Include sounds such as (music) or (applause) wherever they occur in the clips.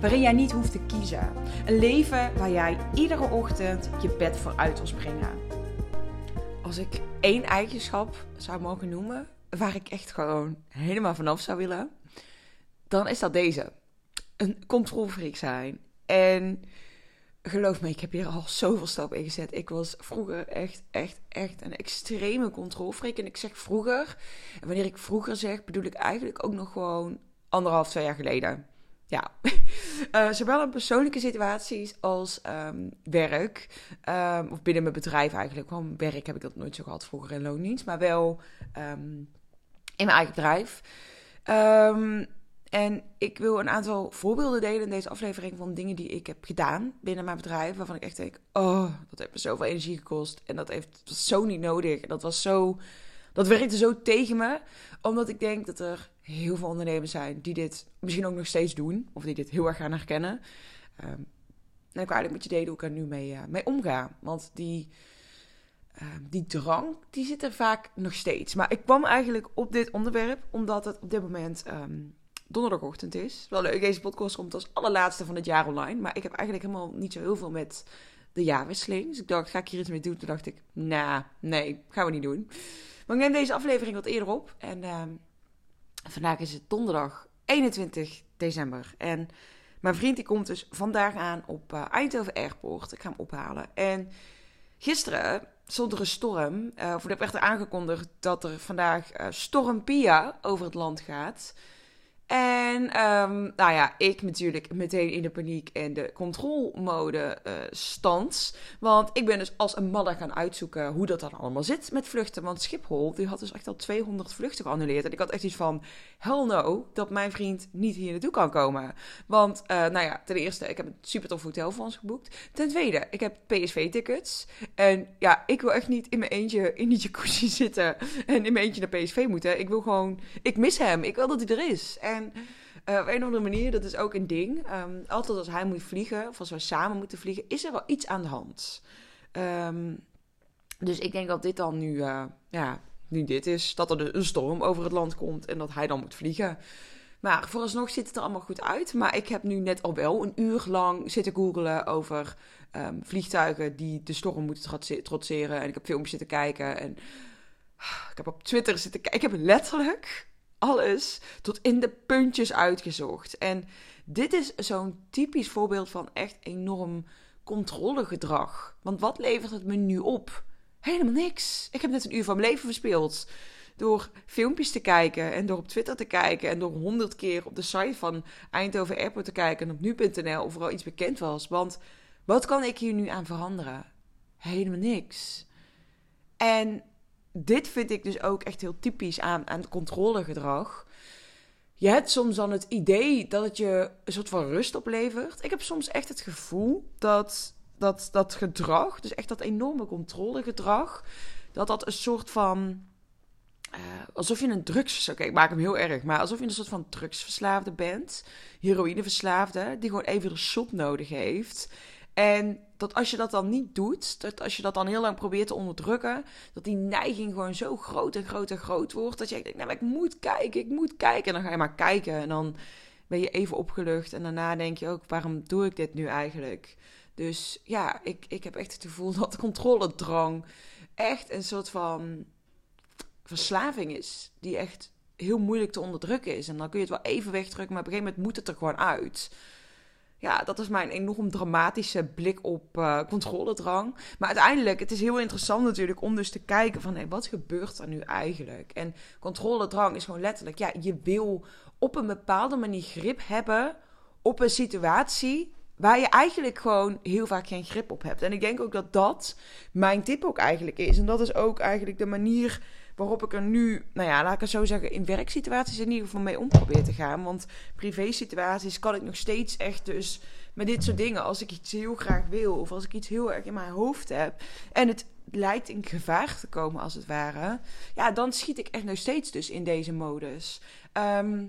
waarin jij niet hoeft te kiezen. Een leven waar jij iedere ochtend je bed voor uit wil springen. Als ik één eigenschap zou mogen noemen, waar ik echt gewoon helemaal vanaf zou willen, dan is dat deze. Een controlfreak zijn. En geloof me, ik heb hier al zoveel stappen in gezet. Ik was vroeger echt, echt, echt een extreme controlfreak. En ik zeg vroeger, en wanneer ik vroeger zeg, bedoel ik eigenlijk ook nog gewoon anderhalf, twee jaar geleden. Ja, uh, (laughs) zowel in persoonlijke situaties als um, werk. Um, of binnen mijn bedrijf eigenlijk. Gewoon werk heb ik dat nooit zo gehad vroeger in loondienst. Maar wel um, in mijn eigen bedrijf. en ik wil een aantal voorbeelden delen in deze aflevering van dingen die ik heb gedaan binnen mijn bedrijf. Waarvan ik echt denk, oh, dat heeft me zoveel energie gekost. En dat heeft was zo niet nodig. Dat was zo dat werkte zo tegen me, omdat ik denk dat er heel veel ondernemers zijn die dit misschien ook nog steeds doen, of die dit heel erg gaan herkennen. Um, en ik eigenlijk met je delen hoe ik er nu mee, uh, mee omga. Want die, uh, die drang, die zit er vaak nog steeds. Maar ik kwam eigenlijk op dit onderwerp, omdat het op dit moment um, donderdagochtend is. Wel leuk, deze podcast komt als allerlaatste van het jaar online. Maar ik heb eigenlijk helemaal niet zo heel veel met de jaarwisseling. Dus ik dacht, ga ik hier iets mee doen? Toen dacht ik, nou, nee, gaan we niet doen. Maar ik neem deze aflevering wat eerder op. En vandaag is het donderdag 21 december. En mijn vriend die komt dus vandaag aan op uh, Eindhoven Airport. Ik ga hem ophalen. En gisteren stond er een storm. Uh, of heb echt aangekondigd dat er vandaag uh, storm Pia over het land gaat. En um, nou ja, ik natuurlijk meteen in de paniek en de controlmode uh, stand. Want ik ben dus als een malle gaan uitzoeken hoe dat dan allemaal zit met vluchten. Want Schiphol, die had dus echt al 200 vluchten geannuleerd. En ik had echt iets van, hell no, dat mijn vriend niet hier naartoe kan komen. Want, uh, nou ja, ten eerste, ik heb een super tof hotel voor ons geboekt. Ten tweede, ik heb PSV-tickets. En ja, ik wil echt niet in mijn eentje in die jacuzzi (laughs) zitten en in mijn eentje naar PSV moeten. Ik wil gewoon, ik mis hem. Ik wil dat hij er is. En en uh, op een of andere manier, dat is ook een ding. Um, altijd als hij moet vliegen, of als wij samen moeten vliegen, is er wel iets aan de hand. Um, dus ik denk dat dit dan nu, uh, ja, nu dit is. Dat er een storm over het land komt en dat hij dan moet vliegen. Maar vooralsnog ziet het er allemaal goed uit. Maar ik heb nu net al wel een uur lang zitten googelen over um, vliegtuigen die de storm moeten trotseren. En ik heb filmpjes zitten kijken. En ik heb op Twitter zitten kijken. Ik heb letterlijk alles tot in de puntjes uitgezocht. En dit is zo'n typisch voorbeeld van echt enorm controlegedrag. Want wat levert het me nu op? Helemaal niks. Ik heb net een uur van mijn leven verspeeld. Door filmpjes te kijken en door op Twitter te kijken en door honderd keer op de site van Eindhoven Airport te kijken en op nu.nl of er al iets bekend was. Want wat kan ik hier nu aan veranderen? Helemaal niks. En dit vind ik dus ook echt heel typisch aan, aan controlegedrag. Je hebt soms dan het idee dat het je een soort van rust oplevert. Ik heb soms echt het gevoel dat dat, dat gedrag, dus echt dat enorme controlegedrag, dat dat een soort van. Uh, alsof je een drugs. Oké, ik maak hem heel erg. Maar alsof je een soort van drugsverslaafde bent. Heroïneverslaafde. Die gewoon even een shot nodig heeft. En dat als je dat dan niet doet, dat als je dat dan heel lang probeert te onderdrukken, dat die neiging gewoon zo groot en groot en groot wordt. Dat je denkt, nou, ik moet kijken, ik moet kijken. En dan ga je maar kijken. En dan ben je even opgelucht. En daarna denk je ook, waarom doe ik dit nu eigenlijk? Dus ja, ik, ik heb echt het gevoel (laughs) dat controledrang echt een soort van verslaving is. Die echt heel moeilijk te onderdrukken is. En dan kun je het wel even wegdrukken, maar op een gegeven moment moet het er gewoon uit. Ja, dat is mijn enorm dramatische blik op uh, controledrang. Maar uiteindelijk, het is heel interessant natuurlijk om dus te kijken van... Hey, wat gebeurt er nu eigenlijk? En controledrang is gewoon letterlijk... Ja, je wil op een bepaalde manier grip hebben op een situatie... waar je eigenlijk gewoon heel vaak geen grip op hebt. En ik denk ook dat dat mijn tip ook eigenlijk is. En dat is ook eigenlijk de manier waarop ik er nu, nou ja, laat ik het zo zeggen, in werksituaties in ieder geval mee om probeer te gaan. Want privé situaties kan ik nog steeds echt dus met dit soort dingen, als ik iets heel graag wil of als ik iets heel erg in mijn hoofd heb en het lijkt in gevaar te komen als het ware, ja, dan schiet ik echt nog steeds dus in deze modus. Ehm,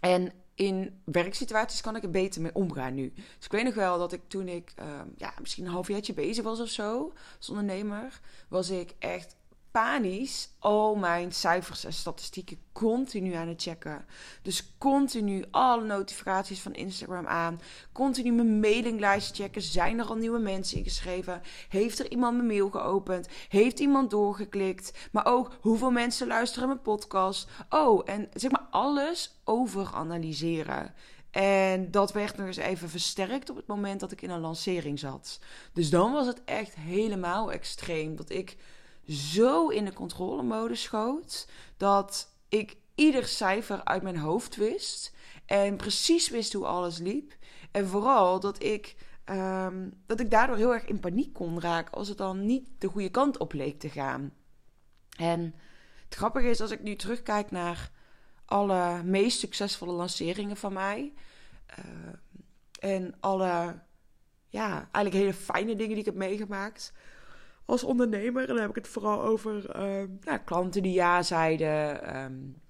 en in werksituaties kan ik er beter mee omgaan nu. Dus ik weet nog wel dat ik toen ik um, ja, misschien een halfjaartje bezig was of zo, als ondernemer, was ik echt panisch al mijn cijfers en statistieken continu aan het checken. Dus continu alle notificaties van Instagram aan. Continu mijn mailinglijst checken. Zijn er al nieuwe mensen ingeschreven? Heeft er iemand mijn mail geopend? Heeft iemand doorgeklikt? Maar ook hoeveel mensen luisteren mijn podcast? Oh, en zeg maar alles overanalyseren. En dat werd nog eens even versterkt op het moment dat ik in een lancering zat. Dus dan was het echt helemaal extreem. Dat ik zo in de controlemodus schoot dat ik ieder cijfer uit mijn hoofd wist en precies wist hoe alles liep. En vooral dat ik, um, dat ik daardoor heel erg in paniek kon raken als het dan niet de goede kant op leek te gaan. En het grappige is, als ik nu terugkijk naar alle meest succesvolle lanceringen van mij. Uh, en alle, ja, eigenlijk hele fijne dingen die ik heb meegemaakt als ondernemer. En dan heb ik het vooral over ehm, ja, klanten die ja zeiden. Um,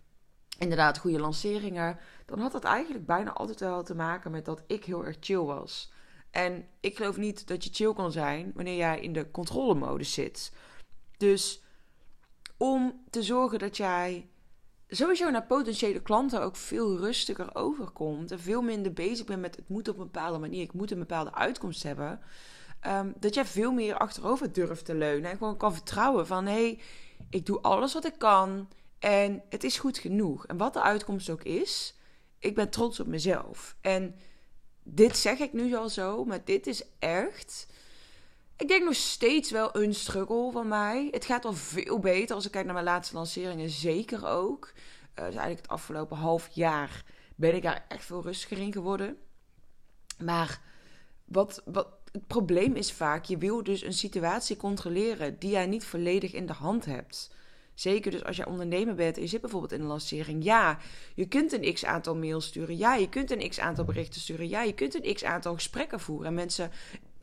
inderdaad, goede lanceringen. Dan had dat eigenlijk bijna altijd wel te maken met dat ik heel erg chill was. En ik geloof niet dat je chill kan zijn wanneer jij in de controlemodus zit. Dus om te zorgen dat jij sowieso naar potentiële klanten ook veel rustiger overkomt. En veel minder bezig bent met het moet op een bepaalde manier. Ik moet een bepaalde uitkomst hebben. Ehm, dat jij veel meer achterover durft te leunen. En gewoon kan vertrouwen van... hé, hey, ik doe alles wat ik kan en het is goed genoeg. En wat de uitkomst ook is, ik ben trots op mezelf. En dit zeg ik nu al zo, maar dit is echt... Ik denk nog steeds wel een struggle van mij. Het gaat al veel beter als ik kijk naar mijn laatste lanceringen. Zeker ook. Uh, eigenlijk het afgelopen half jaar ben ik daar echt veel rustiger in geworden. Maar wat, wat, het probleem is vaak, je wil dus een situatie controleren die jij niet volledig in de hand hebt. Zeker dus als je ondernemer bent en je zit bijvoorbeeld in een lancering. Ja, je kunt een x aantal mails sturen. Ja, je kunt een x aantal berichten sturen. Ja, je kunt een x aantal gesprekken voeren en mensen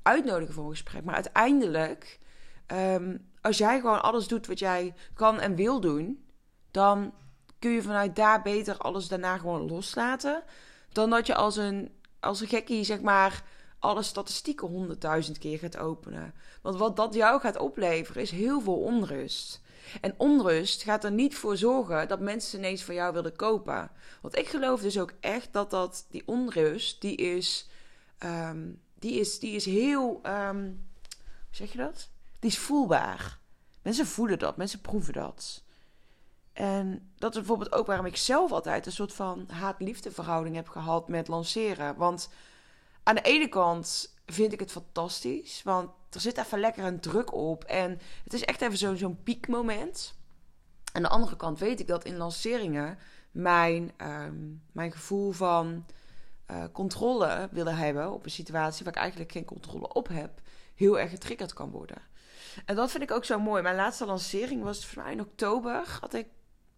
uitnodigen voor een gesprek. Maar uiteindelijk, ehm, als jij gewoon alles doet wat jij kan en wil doen, dan kun je vanuit daar beter alles daarna gewoon loslaten. Dan dat je als een, als een gekkie, zeg maar alle statistieken honderdduizend keer gaat openen. Want wat dat jou gaat opleveren is heel veel onrust. En onrust gaat er niet voor zorgen dat mensen ineens van jou willen kopen. Want ik geloof dus ook echt dat, dat die onrust, die is, um, die is, die is heel, um, hoe zeg je dat? Die is voelbaar. Mensen voelen dat, mensen proeven dat. En dat is bijvoorbeeld ook waarom ik zelf altijd een soort van haat-liefde verhouding heb gehad met lanceren. Want aan de ene kant vind ik het fantastisch, want er zit even lekker een druk op. En het is echt even zo'n piekmoment. Aan de andere kant weet ik dat in lanceringen mijn, ehm, mijn gevoel van uh, controle willen hebben op een situatie waar ik eigenlijk geen controle op heb, heel erg getriggerd kan worden. En dat vind ik ook zo mooi. Mijn laatste lancering was voor mij in oktober. Had ik,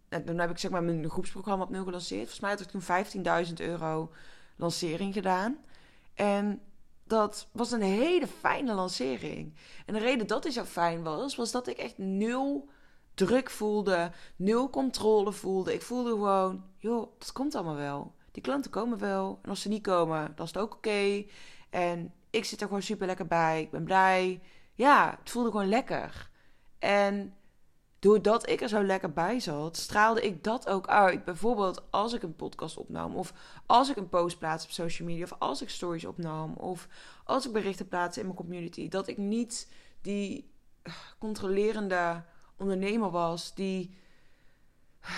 nou, toen heb ik zeg maar mijn groepsprogramma opnieuw gelanceerd. Volgens mij had ik toen 15.000 euro lancering gedaan. En dat was een hele fijne lancering. En de reden dat het zo fijn was, was dat ik echt nul druk voelde, nul controle voelde. Ik voelde gewoon, joh, dat komt allemaal wel. Die klanten komen wel. En als ze niet komen, dan is het ook oké. En ik zit er gewoon super lekker bij. Ik ben blij. Ja, het voelde gewoon lekker. En doordat ik er zo lekker bij zat, straalde ik dat ook uit. Bijvoorbeeld als ik een podcast opnam, of als ik een post plaats op social media, of als ik stories opnam, of als ik berichten plaatste in mijn community. Dat ik niet die controlerende ondernemer was die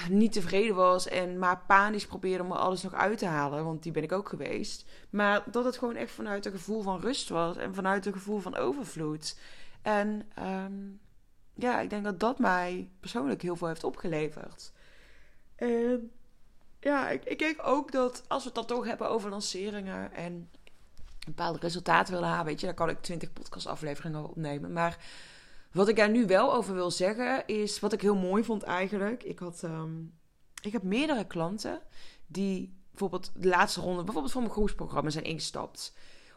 niet tevreden was en maar panisch probeerde om er alles nog uit te halen, want die ben ik ook geweest. Maar dat het gewoon echt vanuit een gevoel van rust was en vanuit een gevoel van overvloed. En ehm, ja, ik denk dat dat mij persoonlijk heel veel heeft opgeleverd. En ja, ik, ik denk ook dat als we het dan toch hebben over lanceringen en bepaalde resultaten willen halen, weet je, dan kan ik 20 podcastafleveringen opnemen. Maar wat ik daar nu wel over wil zeggen is wat ik heel mooi vond eigenlijk. Ik had, ehm, ik heb meerdere klanten die bijvoorbeeld de laatste ronde, bijvoorbeeld voor mijn groepsprogramma zijn ingestapt.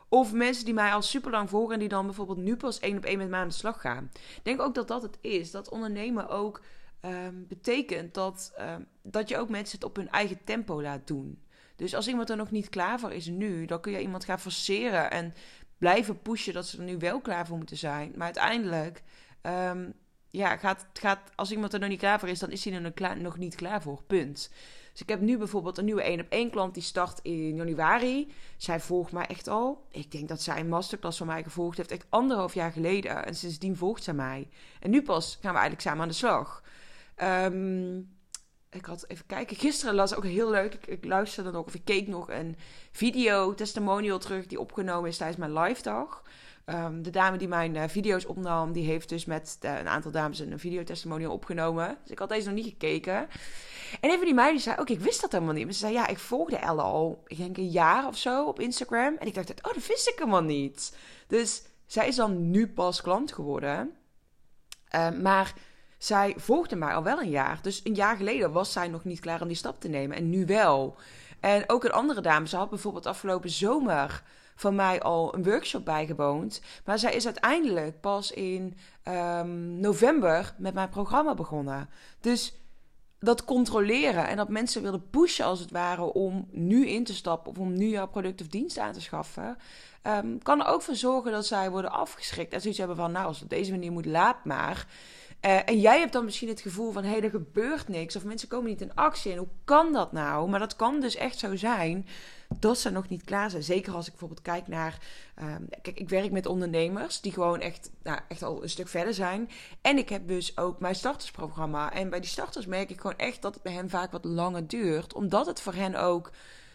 Of mensen die mij al super lang volgen en die dan bijvoorbeeld nu pas één op één met mij aan de slag gaan. Ik denk ook dat dat het is. Dat ondernemen ook ehm, betekent dat, um, dat je ook mensen het op hun eigen tempo laat doen. Dus als iemand er nog niet klaar voor is nu, dan kun je iemand gaan forceren en blijven pushen dat ze er nu wel klaar voor moeten zijn. Maar uiteindelijk, um, ja, gaat, gaat, als iemand er nog niet klaar voor is, dan is hij er nog, nog niet klaar voor. Punt. Dus ik heb nu bijvoorbeeld een nieuwe 1 op 1 klant die start in januari. Zij volgt mij echt al. Ik denk dat zij een masterclass van mij gevolgd heeft, echt anderhalf jaar geleden. En sindsdien volgt zij mij. En nu pas gaan we eigenlijk samen aan de slag. Um, ik had even kijken. Gisteren las ook heel leuk. Ik, ik, luisterde nog of ik keek nog een video testimonial terug die opgenomen is tijdens mijn live dag. Um, de dame die mijn uh, video's opnam, die heeft dus met uh, een aantal dames een videotestimonial opgenomen. Dus ik had deze nog niet gekeken. En een van die meiden zei ook, ik wist dat helemaal niet. Maar ze zei, ja, ik volgde Elle al, ik denk een jaar of zo op Instagram. En ik dacht, oh, dat wist ik helemaal niet. Dus zij is dan nu pas klant geworden. Uh, maar zij volgde mij al wel een jaar. Dus een jaar geleden was zij nog niet klaar om die stap te nemen. En nu wel. En ook een andere dame, ze had bijvoorbeeld afgelopen zomer van mij al een workshop bijgewoond. Maar zij is uiteindelijk pas in um, november met mijn programma begonnen. Dus dat controleren en dat mensen willen pushen als het ware om nu in te stappen of om nu jouw product of dienst aan te schaffen, um, kan er ook voor zorgen dat zij worden afgeschrikt en zoiets hebben van, nou, als het op deze manier moet, laat maar. Uh, en jij hebt dan misschien het gevoel van, hé, hey, er gebeurt niks. Of mensen komen niet in actie. En hoe kan dat nou? Maar dat kan dus echt zo zijn dat ze nog niet klaar zijn. Zeker als ik bijvoorbeeld kijk naar... Um, kijk, ik werk met ondernemers die gewoon echt, nou, echt al een stuk verder zijn. En ik heb dus ook mijn startersprogramma. En bij die starters merk ik gewoon echt dat het bij hen vaak wat langer duurt. Omdat het voor hen ook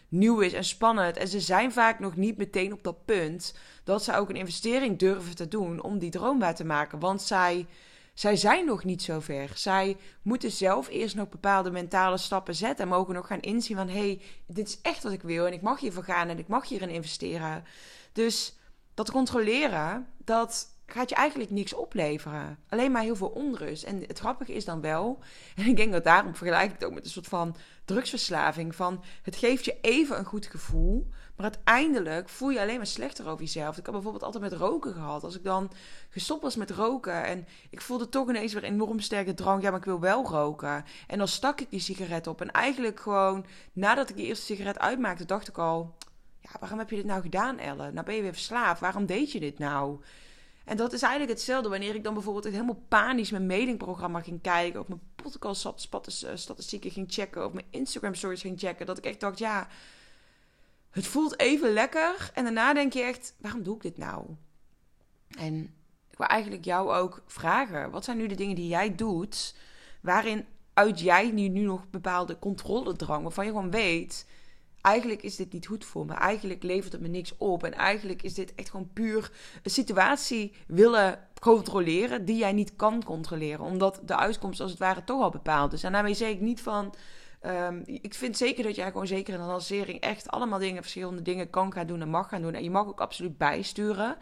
nieuw is en spannend. En ze zijn vaak nog niet meteen op dat punt dat ze ook een investering durven te doen om die droom waar te maken. Want zij zij zijn nog niet zo ver. Zij moeten zelf eerst nog bepaalde mentale stappen zetten. En mogen nog gaan inzien van... hé, hey, dit is echt wat ik wil en ik mag hiervoor gaan en ik mag hierin investeren. Dus dat controleren, dat gaat je eigenlijk niks opleveren. Alleen maar heel veel onrust. En het grappige is dan wel... (laughs) en ik denk dat daarom vergelijk ik het ook met een soort van drugsverslaving... van het geeft je even een goed gevoel... Maar uiteindelijk voel je alleen maar slechter over jezelf. Ik heb bijvoorbeeld altijd met roken gehad. Als ik dan gestopt was met roken en ik voelde toch ineens weer enorm sterke drang. Ja, maar ik wil wel roken. En dan stak ik die sigaret op. En eigenlijk gewoon nadat ik die eerste sigaret uitmaakte, dacht ik al... Ja, waarom heb je dit nou gedaan, Ellen? Nou ben je weer verslaafd. Waarom deed je dit nou? En dat is eigenlijk hetzelfde wanneer ik dan bijvoorbeeld helemaal panisch mijn mailingprogramma ging kijken. Of mijn podcast statistieken ging checken. Of mijn Instagram stories ging checken. Dat ik echt dacht, ja het voelt even lekker. En daarna denk je echt, waarom doe ik dit nou? En ik wil eigenlijk jou ook vragen. Wat zijn nu de dingen die jij doet... waarin uit jij nu, nu nog bepaalde controledrang... waarvan je gewoon weet... eigenlijk is dit niet goed voor me. Eigenlijk levert het me niks op. En eigenlijk is dit echt gewoon puur een situatie willen controleren... die jij niet kan controleren. Omdat de uitkomst als het ware toch al bepaald is. En daarmee zeg ik niet van Um, ik vind zeker dat jij gewoon zeker in een lancering echt allemaal dingen, verschillende dingen kan gaan doen en mag gaan doen. En je mag ook absoluut bijsturen.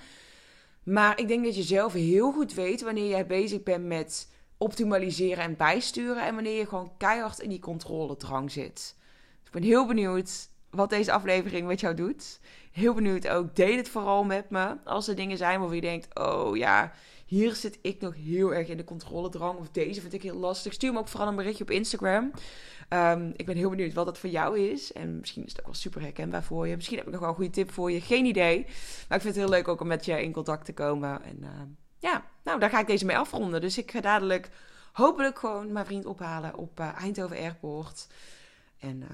Maar ik denk dat je zelf heel goed weet wanneer jij bezig bent met optimaliseren en bijsturen. En wanneer je gewoon keihard in die controledrang zit. Dus ik ben heel benieuwd wat deze aflevering met jou doet. Heel benieuwd ook. Deel het vooral met me. Als er dingen zijn waarvan je denkt: oh ja, hier zit ik nog heel erg in de controledrang. Of deze vind ik heel lastig. Stuur me ook vooral een berichtje op Instagram. Um, ik ben heel benieuwd wat dat voor jou is. En misschien is het ook wel super herkenbaar voor je. Misschien heb ik nog wel een goede tip voor je. Geen idee. Maar ik vind het heel leuk ook om met je in contact te komen. En uh, ja, nou, daar ga ik deze mee afronden. Dus ik ga dadelijk hopelijk gewoon mijn vriend ophalen op uh, Eindhoven Airport. En uh,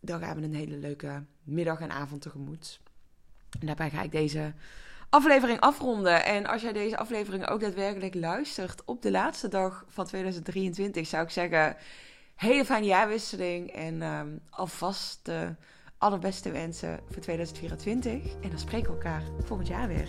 dan gaan we een hele leuke middag en avond tegemoet. En daarbij ga ik deze aflevering afronden. En als jij deze aflevering ook daadwerkelijk luistert op de laatste dag van 2023, zou ik zeggen hele fijne jaarwisseling. En ehm, alvast de allerbeste wensen voor 2024. En dan spreken we elkaar volgend jaar weer.